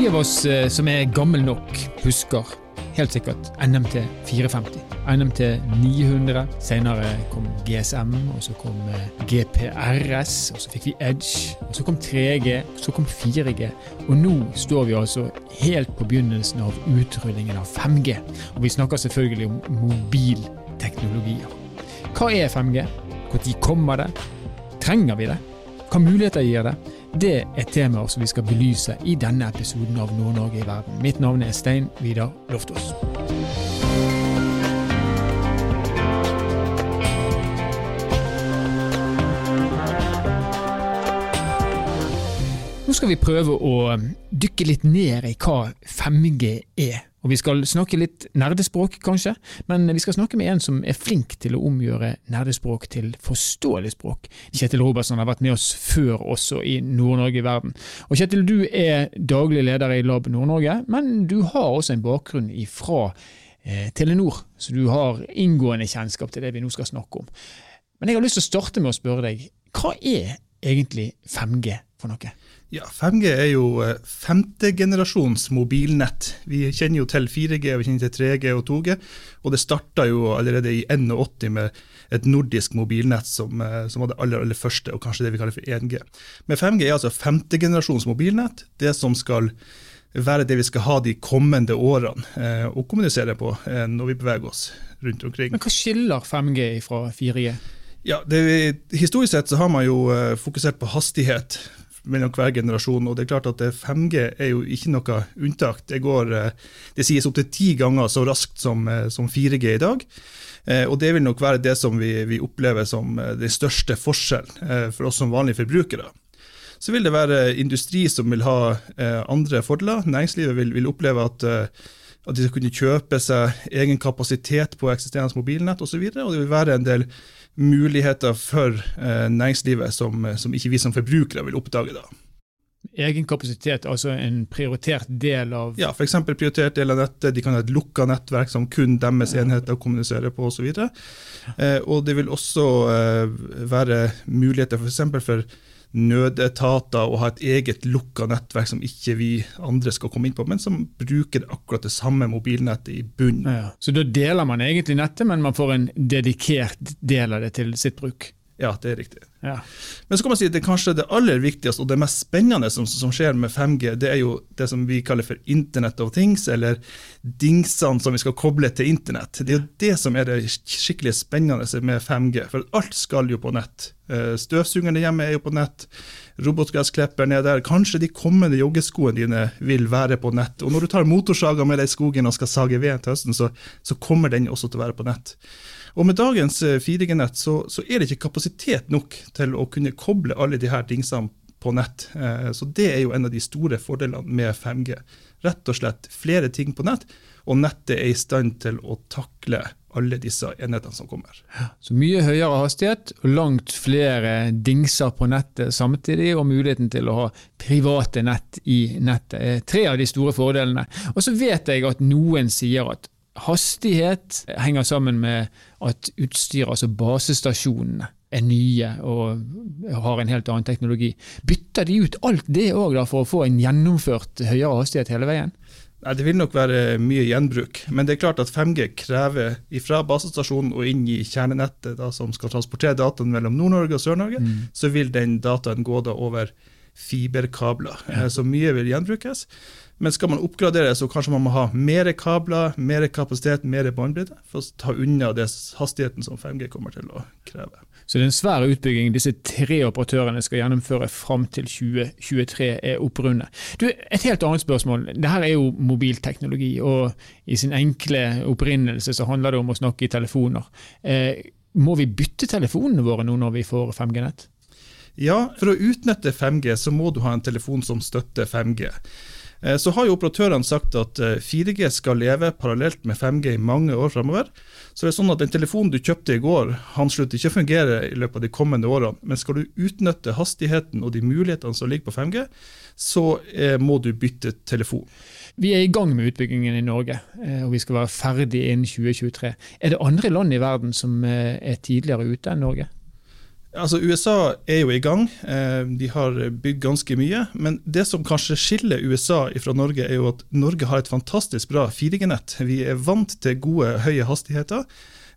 De av oss eh, som er gammel nok, husker helt sikkert NMT 450. NMT 900. Senere kom GSM, og så kom eh, GPRS, og så fikk vi Edge. og Så kom 3G, og så kom 4G. Og nå står vi altså helt på begynnelsen av utrullingen av 5G. Og vi snakker selvfølgelig om mobilteknologier. Hva er 5G? Når kommer det? Trenger vi det? Hva muligheter gir det? Det er temaer som vi skal belyse i denne episoden av Nord-Norge i verden. Mitt navn er Stein Vidar Loftaas. Nå skal vi prøve å dykke litt ned i hva 5G er. Og Vi skal snakke litt nerdespråk, kanskje, men vi skal snakke med en som er flink til å omgjøre nerdespråk til forståelig språk. Kjetil Robertsen har vært med oss før også i Nord-Norge i verden. Og Kjetil, du er daglig leder i Lab Nord-Norge, men du har også en bakgrunn fra eh, Telenor, så du har inngående kjennskap til det vi nå skal snakke om. Men jeg har lyst til å starte med å spørre deg, hva er egentlig 5G for noe? Ja, 5G er jo eh, femtegenerasjons mobilnett. Vi kjenner jo til 4G, vi kjenner til 3G og 2G. Og det starta jo allerede i 81 med et nordisk mobilnett som, eh, som, var det aller, aller første, og kanskje det vi kaller for 1G. Men 5G er altså femtegenerasjons mobilnett. Det som skal være det vi skal ha de kommende årene eh, å kommunisere på eh, når vi beveger oss rundt omkring. Men Hva skiller 5G fra 4G? Ja, det, Historisk sett så har man jo eh, fokusert på hastighet mellom hver generasjon. og det er klart at 5G er jo ikke noe unntak. Det, går, eh, det sies opptil ti ganger så raskt som, eh, som 4G i dag. Eh, og Det vil nok være det som vi, vi opplever som den største forskjellen for oss som vanlige forbrukere. Så vil det være industri som vil ha andre fordeler. Næringslivet vil, vil oppleve at, at de skal kunne kjøpe seg egen kapasitet på eksisterende mobilnett osv. Og, så og det vil være en del muligheter for eh, næringslivet som, eh, som, ikke vi som forbrukere vil oppdage. da. Egen kapasitet, altså en prioritert del av Ja, f.eks. prioritert del av nettet. De kan ha et lukka nettverk som kun deres enheter kommuniserer på osv. Og, eh, og det vil også eh, være muligheter f.eks. for, for nødetater og ha et eget lukka nettverk som ikke vi andre skal komme inn på, men som bruker akkurat det samme mobilnettet i bunnen. Ja, så da deler man egentlig nettet, men man får en dedikert del av det til sitt bruk? Ja, det er riktig. Ja. Men så kan man si at det kanskje det aller viktigste og det mest spennende som, som, skjer med 5G, det er jo det som vi kaller for Internet of Things, eller dingsene som vi skal koble til internett. Det er jo det som er det skikkelig spennende med 5G, for alt skal jo på nett. Støvsugeren hjemme er jo på nett, robotgressklipperen er der. Kanskje de kommende joggeskoene dine vil være på nett. Og når du tar motorsaga med deg i skogen og skal sage ved til høsten, så, så kommer den også til å være på nett. Og med dagens 4G-nett eh, så, så, er det ikke kapasitet nok til å kunne koble alle de her dingsene på nett. Eh, så det er jo en av de store fordelene med 5G. Rett og slett flere ting på nett, og nettet er i stand til å takle alle disse enhetene som kommer. Så mye høyere hastighet og langt flere dingser på nettet samtidig, og muligheten til å ha private nett i nettet er tre av de store fordelene. Og så vet jeg at noen sier at hastighet henger sammen med at utstyret, altså basestasjonene, er nye og har en helt annen teknologi. Bytter de ut alt det òg for å få en gjennomført høyere hastighet hele veien? Nei, Det vil nok være mye gjenbruk, men det er klart at 5G krever fra basestasjonen og inn i kjernenettet da, som skal transportere dataen mellom Nord-Norge og Sør-Norge, mm. så vil den dataen gå da over fiberkabler. Så mye vil gjenbrukes. Men skal man oppgradere, så kanskje man må ha mer kabler, mer kapasitet, mer båndbredde for å ta unna det hastigheten som 5G kommer til å kreve. Så det er en svær utbygging disse tre operatørene skal gjennomføre fram til 2023 er opprundet. Du, et helt annet spørsmål. Dette er jo mobilteknologi, og i sin enkle opprinnelse så handler det om å snakke i telefoner. Eh, må vi bytte telefonene våre nå når vi får 5G-nett? Ja, for å utnytte 5G så må du ha en telefon som støtter 5G. Eh, så har jo operatørene sagt at 4G eh, skal leve parallelt med 5G i mange år framover. Så det er sånn at den telefonen du kjøpte i går, han slutter ikke å fungere i løpet av de kommende årene. Men skal du utnytte hastigheten og de mulighetene som ligger på 5G, så eh, må du bytte telefon. Vi er i gang med utbyggingen i Norge, og vi skal være ferdig innen 2023. Er det andre land i verden som er tidligere ute enn Norge? Altså, USA er jo i gang. Eh, de har bygd ganske mye. Men det som kanskje skiller USA fra Norge, er jo at Norge har et fantastisk bra 4G-nett. Vi er vant til gode, høye hastigheter.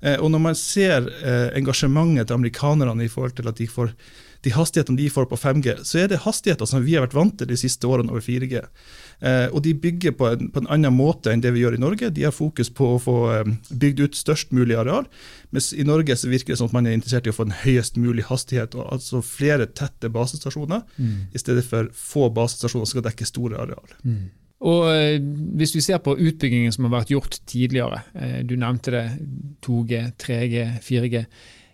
Eh, og når man ser eh, engasjementet til amerikanerne i forhold til at de får de hastighetene de får på 5G, så er det hastigheter som vi har vært vant til de siste årene over 4G. Eh, og de bygger på en, på en, annen måte enn det vi gjør i Norge. De har fokus på å få eh, bygd ut størst mulig areal. Mens i Norge så virker det som at man er interessert i å få en høyest mulig hastighet. og Altså flere tette basestasjoner, mm. i stedet for få basestasjoner som skal dekke store areal. Mm. Og eh, Hvis vi ser på utbyggingen som har vært gjort tidligere, eh, du nevnte det 2G, 3G, 4G.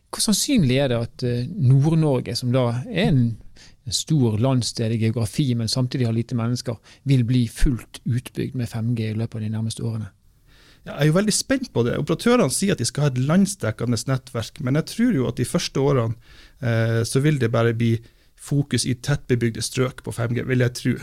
Hvor sannsynlig er det at eh, Nord-Norge, som da er en, stor landsdel i geografi, men samtidig har lite mennesker, vil bli fullt utbygd med 5G i løpet av de nærmeste årene? Jeg er jo veldig spent på det. Operatørene sier at de skal ha et landsdekkende nettverk, men jeg tror jo at de første årene eh, så vil det bare bli fokus i tettbebygde strøk på 5G, vil jeg tro.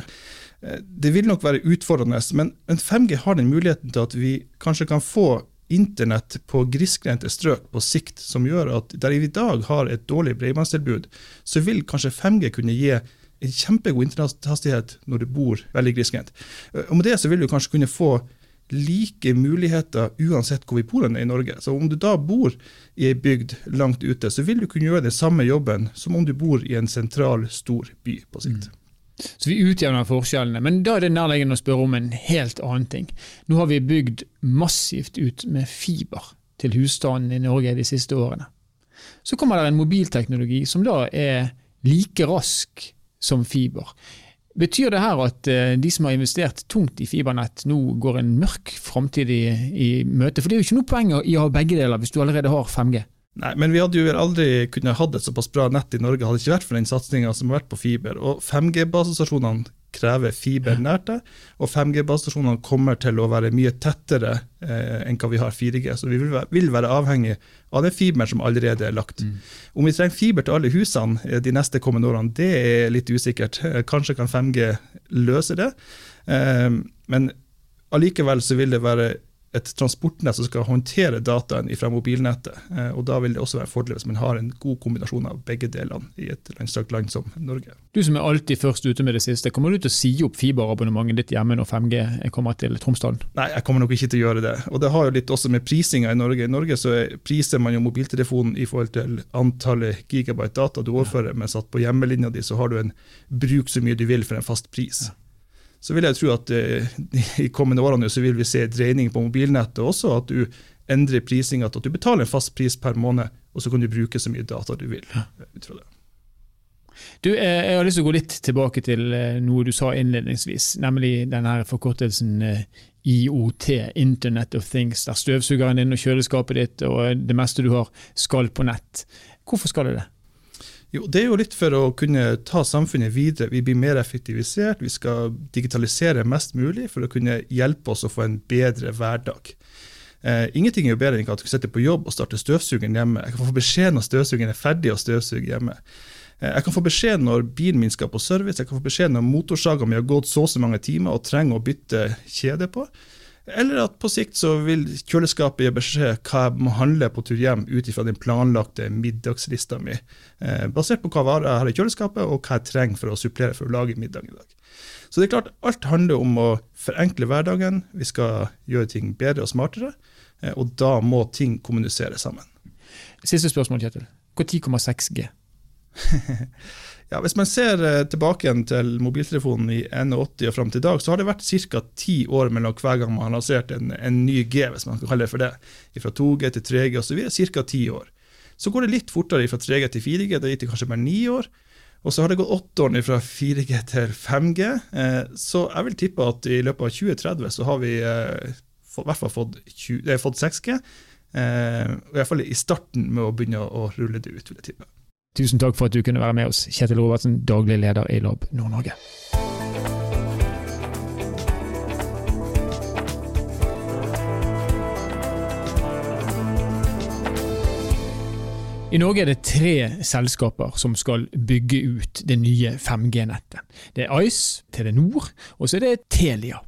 Eh, det vil nok være utfordrende, men 5G har den muligheten til at vi kanskje kan få internett på grisgrendte strøk på sikt, som gjør at der vi i dag har et dårlig bredbåndstilbud, så vil kanskje 5G kunne gi en kjempegod internetthastighet når du bor veldig grisgrendt. Og med det så vil du kanskje kunne få like muligheter uansett hvor vi bor i Norge. Så om du da bor i ei bygd langt ute, så vil du kunne gjøre den samme jobben som om du bor i en sentral, stor by på sikt. Mm. Så vi utjevner forskjellene. Men da er det nærliggende å spørre om en helt annen ting. Nå har vi bygd massivt ut med fiber til husstanden i Norge de siste årene. Så kommer det en mobilteknologi som da er like rask som fiber. Betyr det her at eh, de som har investert tungt i fibernett, nå går en mørk framtid i, i møte? For det er jo ikke noe poeng i å ha begge deler hvis du allerede har 5G. Nei, men vi hadde jo aldri kunnet hatt et såpass bra nett i Norge hadde ikke vært for den satsinga som har vært på fiber. Og 5G-basestasjonene krever fiber nært deg, og 5G-basestasjonene kommer til å være mye tettere eh, enn hva vi har 4G. Så vi vil være, vil være avhengig av den fiberen som allerede er lagt. Mm. Om vi trenger fiber til alle husene eh, de neste kommende årene, det er litt usikkert. Eh, kanskje kan 5G løse det. Eh, men allikevel så vil det være et transportnett som skal håndtere dataen fra mobilnettet. Eh, og Da vil det også være en fordel hvis man har en god kombinasjon av begge delene i et langstrakt land som Norge. Du som er alltid først ute med det siste, kommer du til å si opp fiberabonnementet ditt hjemme når 5G kommer til Tromsdalen? Nei, jeg kommer nok ikke til å gjøre det. Og Det har jo litt også med prisinga i Norge. I Norge så priser man jo mobiltelefonen i forhold til antallet gigabyte data du overfører, mens at på hjemmelinja di så har du en bruk så mye du vil for en fast pris. Ja så vil jeg tro at uh, i kommende årene så vil vi se dreining på mobilnettet også. At du endrer prisinga til at du betaler en fast pris per måned, og så kan du bruke så mye data du vil. ut fra det. Du, eh, Jeg har lyst til å gå litt tilbake til eh, noe du sa innledningsvis, nemlig denne forkortelsen IOT, Internet of Things, der støvsugeren din og kjøleskapet ditt og det meste du har, skal på nett. Hvorfor skal det det? Jo, Det er jo litt for å kunne ta samfunnet videre. Vi blir mer effektivisert, vi skal digitalisere mest mulig for å kunne hjelpe oss å få en bedre hverdag. Eh, ingenting er jo bedre enn at du sitter på jobb og starter støvsugeren hjemme. Jeg kan få beskjed når støvsugeren er ferdig å støvsuge hjemme. Eh, jeg kan få beskjed når bilen min skal på service, jeg kan få beskjed når motorsaga mi har gått så og så mange timer og trenger å bytte kjede på. Eller at på sikt så vil kjøleskapet gi beskjed hva jeg må handle på tur hjem ut ifra den planlagte middagslista mi, eh, basert på hva varer jeg har i kjøleskapet og hva jeg trenger for å supplere for å lage middag i dag. Så det er klart, alt handler om å forenkle hverdagen. Vi skal gjøre ting bedre og smartere, eh, og da må ting kommunisere sammen. Siste spørsmål, Kjetil. Når kommer 6G? Ja, Hvis man ser eh, tilbake igjen til mobiltelefonen i 81 og fram til i dag, så har det vært ca. ti år mellom hver gang man har lansert en, en, ny G, hvis man kan kalle det for det. Fra 2G til 3G osv. Ca. ti år. Så går det litt fortere fra 3G til 4G, det gikk kanskje bare ni år. Og så har det gått åtte år fra 4G til 5G. Eh, så jeg vil tippe at i løpet av 2030 så har vi eh, i hvert fall fått, 20, fått 6G. I hvert fall i starten med å begynne å rulle det ut, vil jeg tippe. Tusen takk for at du kunne være med oss, Kjetil Robertsen, daglig leder i Lab Nord-Norge. I Norge er det tre selskaper som skal bygge ut det nye 5G-nettet. Det er Ice, Telenor og så er det Telia.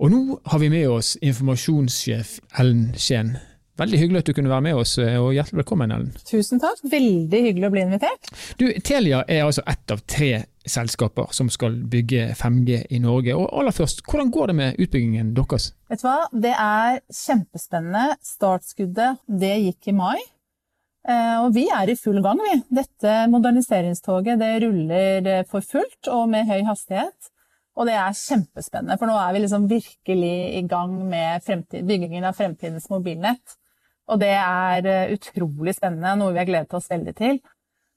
Og nå har vi med oss informasjonssjef Ellen Skien. Veldig hyggelig at du kunne være med oss, eh, og hjertelig velkommen, Ellen. Tusen takk, veldig hyggelig å bli invitert. Du, Telia er altså ett av tre selskaper som skal bygge 5G i Norge. Og aller først, hvordan går det med utbyggingen deres? Vet du hva, det er kjempespennende. Startskuddet, det gikk i mai. Eh, og vi er i full gang, vi. Dette moderniseringstoget det ruller for fullt og med høy hastighet. Og det er kjempespennende, for nå er vi liksom virkelig i gang med byggingen av fremtidens mobilnett. Og det er eh, utrolig spennende, noe vi har gledet oss veldig til.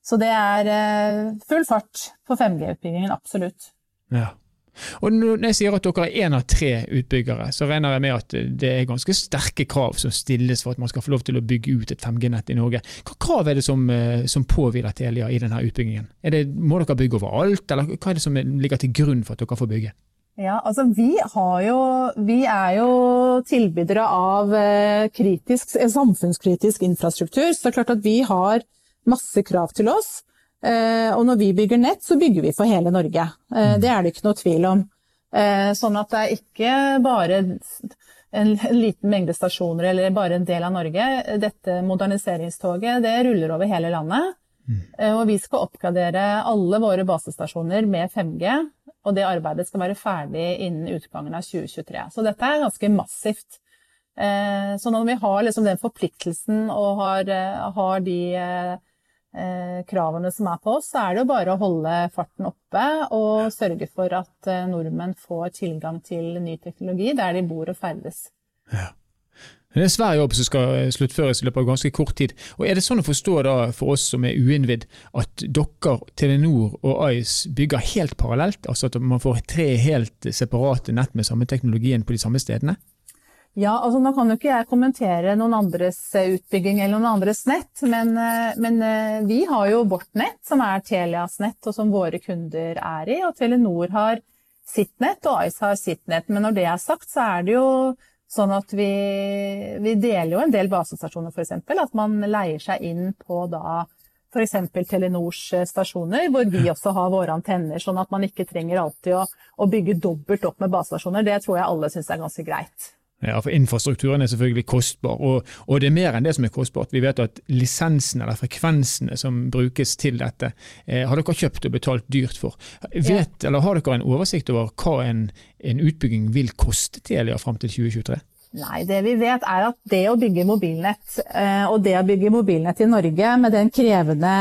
Så det er eh, full fart på 5G-utbyggingen, absolutt. Ja. Og Når jeg sier at dere er én av tre utbyggere, så regner jeg med at det er ganske sterke krav som stilles for at man skal få lov til å bygge ut et 5G-nett i Norge. Hva krav er det som, eh, som påhviler Telia i denne utbyggingen? Det, må dere bygge overalt, eller hva er det som ligger til grunn for at dere får bygge? Ja, altså vi, jo, vi er jo tilbydere av eh, kritisk, samfunnskritisk infrastruktur, så det er klart at vi har masse krav til oss. Eh, og når vi bygger nett, så bygger vi for hele Norge. Eh, det er det ikke noe tvil om. Eh, sånn at det er ikke bare en liten mengde stasjoner eller bare en del av Norge. Dette moderniseringstoget det ruller over hele landet. Og vi skal oppgradere alle våre basestasjoner med 5G. Og det arbeidet skal være ferdig innen utgangen av 2023. Så dette er ganske massivt. Så når vi har liksom den forpliktelsen og har, har de Eh, kravene som er på oss, så er det jo bare å holde farten oppe og sørge for at eh, nordmenn får tilgang til ny teknologi der de bor og ferdes. Ja. Det er en svær jobb som skal eh, sluttføres i løpet av ganske kort tid. Og Er det sånn å forstå da for oss som er uinnvidd, at dere, Telenor og Ice bygger helt parallelt? Altså at man får tre helt separate nett med samme teknologien på de samme stedene? Ja, altså Nå kan jo ikke jeg kommentere noen andres eh, utbygging eller noen andres nett, men, eh, men, vi har jo vårt nett, som er Telias nett, og som våre kunder er i. Og Telenor har sitt nett, og Ice har sitt nett. Men når det er sagt, så er det jo sånn at vi, vi deler jo en del basestasjoner, f.eks. At man leier seg inn på da f.eks. Telenors stasjoner, hvor vi også har våre antenner. Sånn at man ikke trenger alltid å, å bygge dobbelt opp med basestasjoner. Det tror jeg alle syns er ganske greit. Ja, for Infrastrukturen er selvfølgelig kostbar, og, og, det er mer enn det som er kostbart. Vi vet at lisensene eller frekvensene som brukes til dette, eh, har dere kjøpt og betalt dyrt for. Vet, ja. eller Har dere en oversikt over hva en, en utbygging vil koste Telia fram til 2023? Nei, det vi vet er at det å bygge mobilnett, eh, og det å bygge mobilnett i Norge med den krevende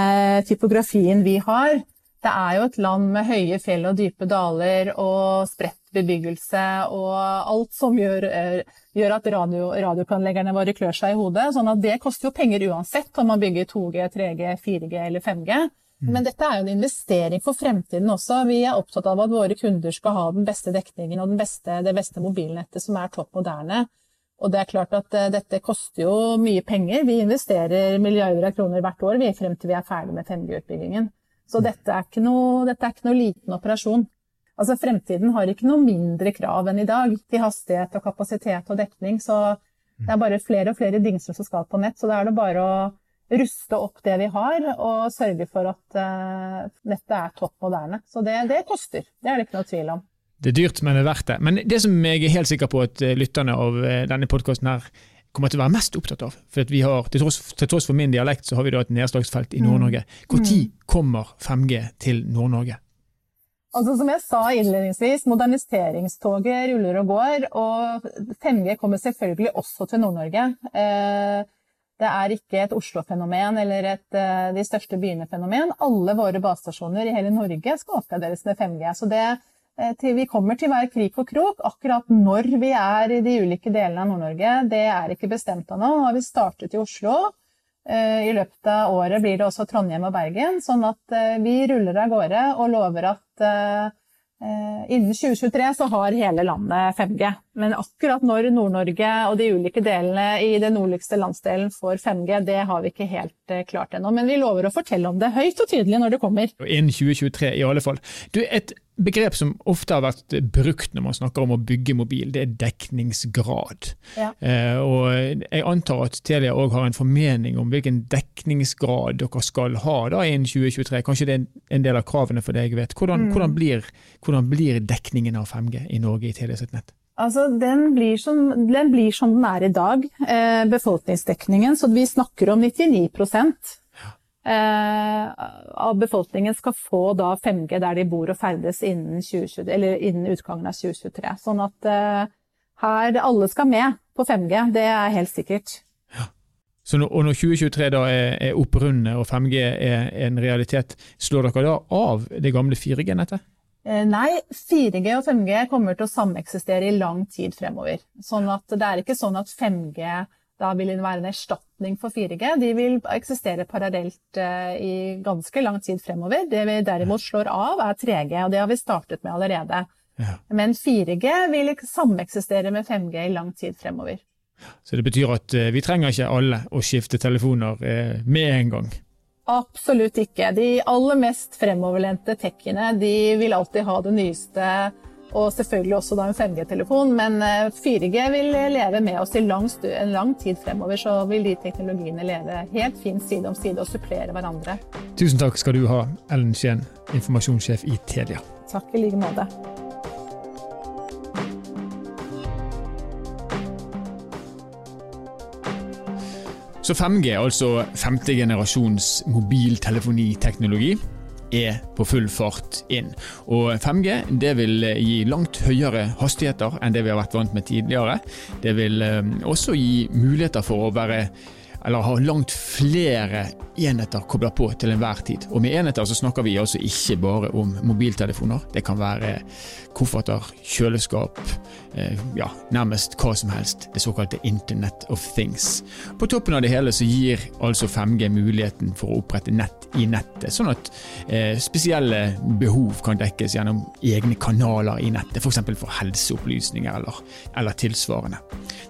typografien vi har, det er jo et land med høye fjell og dype daler og spredt bebyggelse og alt som gjør, eh, gjør at radio, radioplanleggerne våre klør seg i hodet. sånn at det koster jo penger uansett om man bygger 2G, 3G, 4G eller 5G. Mm. Men dette er jo en investering for fremtiden også. Vi er opptatt av at våre kunder skal ha den beste dekningen og beste, det beste mobilnettet som er topp moderne. Og det er klart at uh, dette koster jo mye penger. Vi investerer milliarder av kroner hvert år vi, frem til vi er ferdig med 5G-utbyggingen. Så dette er, noe, dette er ikke noe liten operasjon. Altså Fremtiden har ikke noe mindre krav enn i dag til hastighet og kapasitet og dekning. Så det er bare flere og flere dingser som skal på nett. Så da er det bare å ruste opp det vi har, og sørge for at uh, nettet er topp moderne. Så det, det, koster. Det er det ikke noe tvil om. Det er dyrt, men det er verdt det. Men det som jeg er helt sikker på at eh, lytterne av eh, denne podkasten her kommer til å være mest opptatt av. For vi har, til tross, til tross, for min dialekt, så har vi da et nedslagsfelt i mm. Nord-Norge. Når mm. kommer 5G til Nord-Norge? Altså Som jeg sa innledningsvis, moderniseringstoget ruller og går. Og 5G kommer selvfølgelig også til Nord-Norge. Eh, det er ikke et Oslo-fenomen eller et eh, de største byene-fenomen. Alle våre basestasjoner i hele Norge skal oppgraderes med 5G. Så det, Eh, vi kommer til hver krik og krok. Akkurat når vi er i de ulike delene av Nord-Norge, det er ikke bestemt ennå. Nå har vi startet i Oslo. Eh, I løpet av året blir det også Trondheim og Bergen. Sånn at eh, vi ruller av gårde og lover at innen 2023 så har hele landet 5G. Men akkurat når Nord-Norge og de ulike delene i den nordligste landsdelen får 5G, det har vi ikke helt klart ennå. Men vi lover å fortelle om det høyt og tydelig når det kommer. Innen 2023 i alle fall. Du, et begrep som ofte har vært brukt når man snakker om å bygge mobil, det er dekningsgrad. Ja. Eh, og Jeg antar at Telia òg har en formening om hvilken dekningsgrad dere skal ha da innen 2023. Kanskje det er en del av kravene for det jeg vet. Hvordan, mm. hvordan, blir, hvordan blir, dekningen av 5G i Norge i Telia sitt nett? Altså, den blir, som, den blir som den er i dag, eh, befolkningsdekningen. Så vi snakker om 99 eh, av befolkningen skal få da 5G der de bor og ferdes innen, 2020, innen utgangen av 2023. Sånn at eh, her alle skal med på 5G, det er helt sikkert. Ja. Så når, og når 2023 da er, er opprundet og 5G er, er en realitet, slår dere da av det gamle 4G-nettet? Eh, nei, 4G og 5G kommer til å sameksistere i lang tid fremover. Sånn at det er ikke sånn at 5G da vil være en erstatning for 4G. De vil eksistere parallelt uh, i ganske lang tid fremover. Det vi derimot slår av, er 3G, og det har vi startet med allerede. Ja. Men 4G vil sameksistere med 5G i lang tid fremover. Så det betyr at uh, vi trenger ikke alle å skifte telefoner med en gang? Absolutt ikke. De aller mest fremoverlente techiene de vil alltid ha det nyeste, og selvfølgelig også en 5G-telefon. Men 4G eh, vil leve med oss i lang, en lang tid fremover, så vil de teknologiene leve helt fint side om side og supplere hverandre. Tusen takk skal du ha, Ellen Skien, informasjonssjef i Telia. Takk i like måte. Så 5G, altså femte generasjons mobiltelefoniteknologi, er på full fart inn. Og 5G det vil gi langt høyere hastigheter enn det vi har vært vant med tidligere. Det vil eh, også gi muligheter for å være ha langt flere enheter kobla på til enhver tid. Og med enheter så snakker vi altså ikke bare om mobiltelefoner. Det kan være kofferter, kjøleskap, Eh, ja, nærmest hva som helst, det såkalte Internet of Things. På toppen av det hele så gir altså 5G muligheten for å opprette nett i nettet, sånn at eh, spesielle behov kan dekkes gjennom egne kanaler i nettet, f.eks. For, for helseopplysninger eller, eller tilsvarende.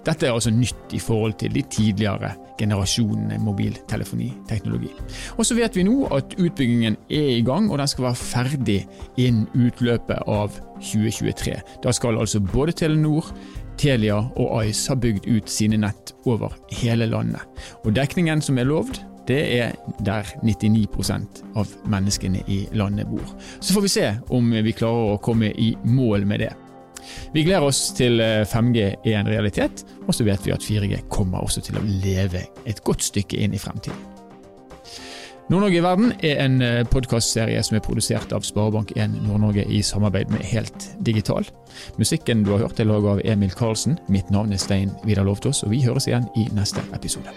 Dette er altså nytt i forhold til de tidligere generasjonene mobiltelefoniteknologi. Og så vet vi nå at utbyggingen er i gang, og den skal være ferdig innen utløpet av 2023. Da skal altså både Telenor, Telia og Ice ha bygd ut sine nett over hele landet. Og dekningen som er lovd, det er der 99% av menneskene i landet bor. Så får vi se om vi klarer å komme i mål med det. Vi gleder oss til 5G eh, er en realitet, og så vet vi at 4G kommer også til å leve et godt stykke inn i fremtiden. Nord-Norge i verden er en eh, podkastserie som er produsert av Sparebank1 Nord-Norge i samarbeid med Helt Digital. Musikken du har hørt er laget av Emil Karlsen. Mitt navn er Stein Vidar Lovtås, og vi høres igjen i neste episode.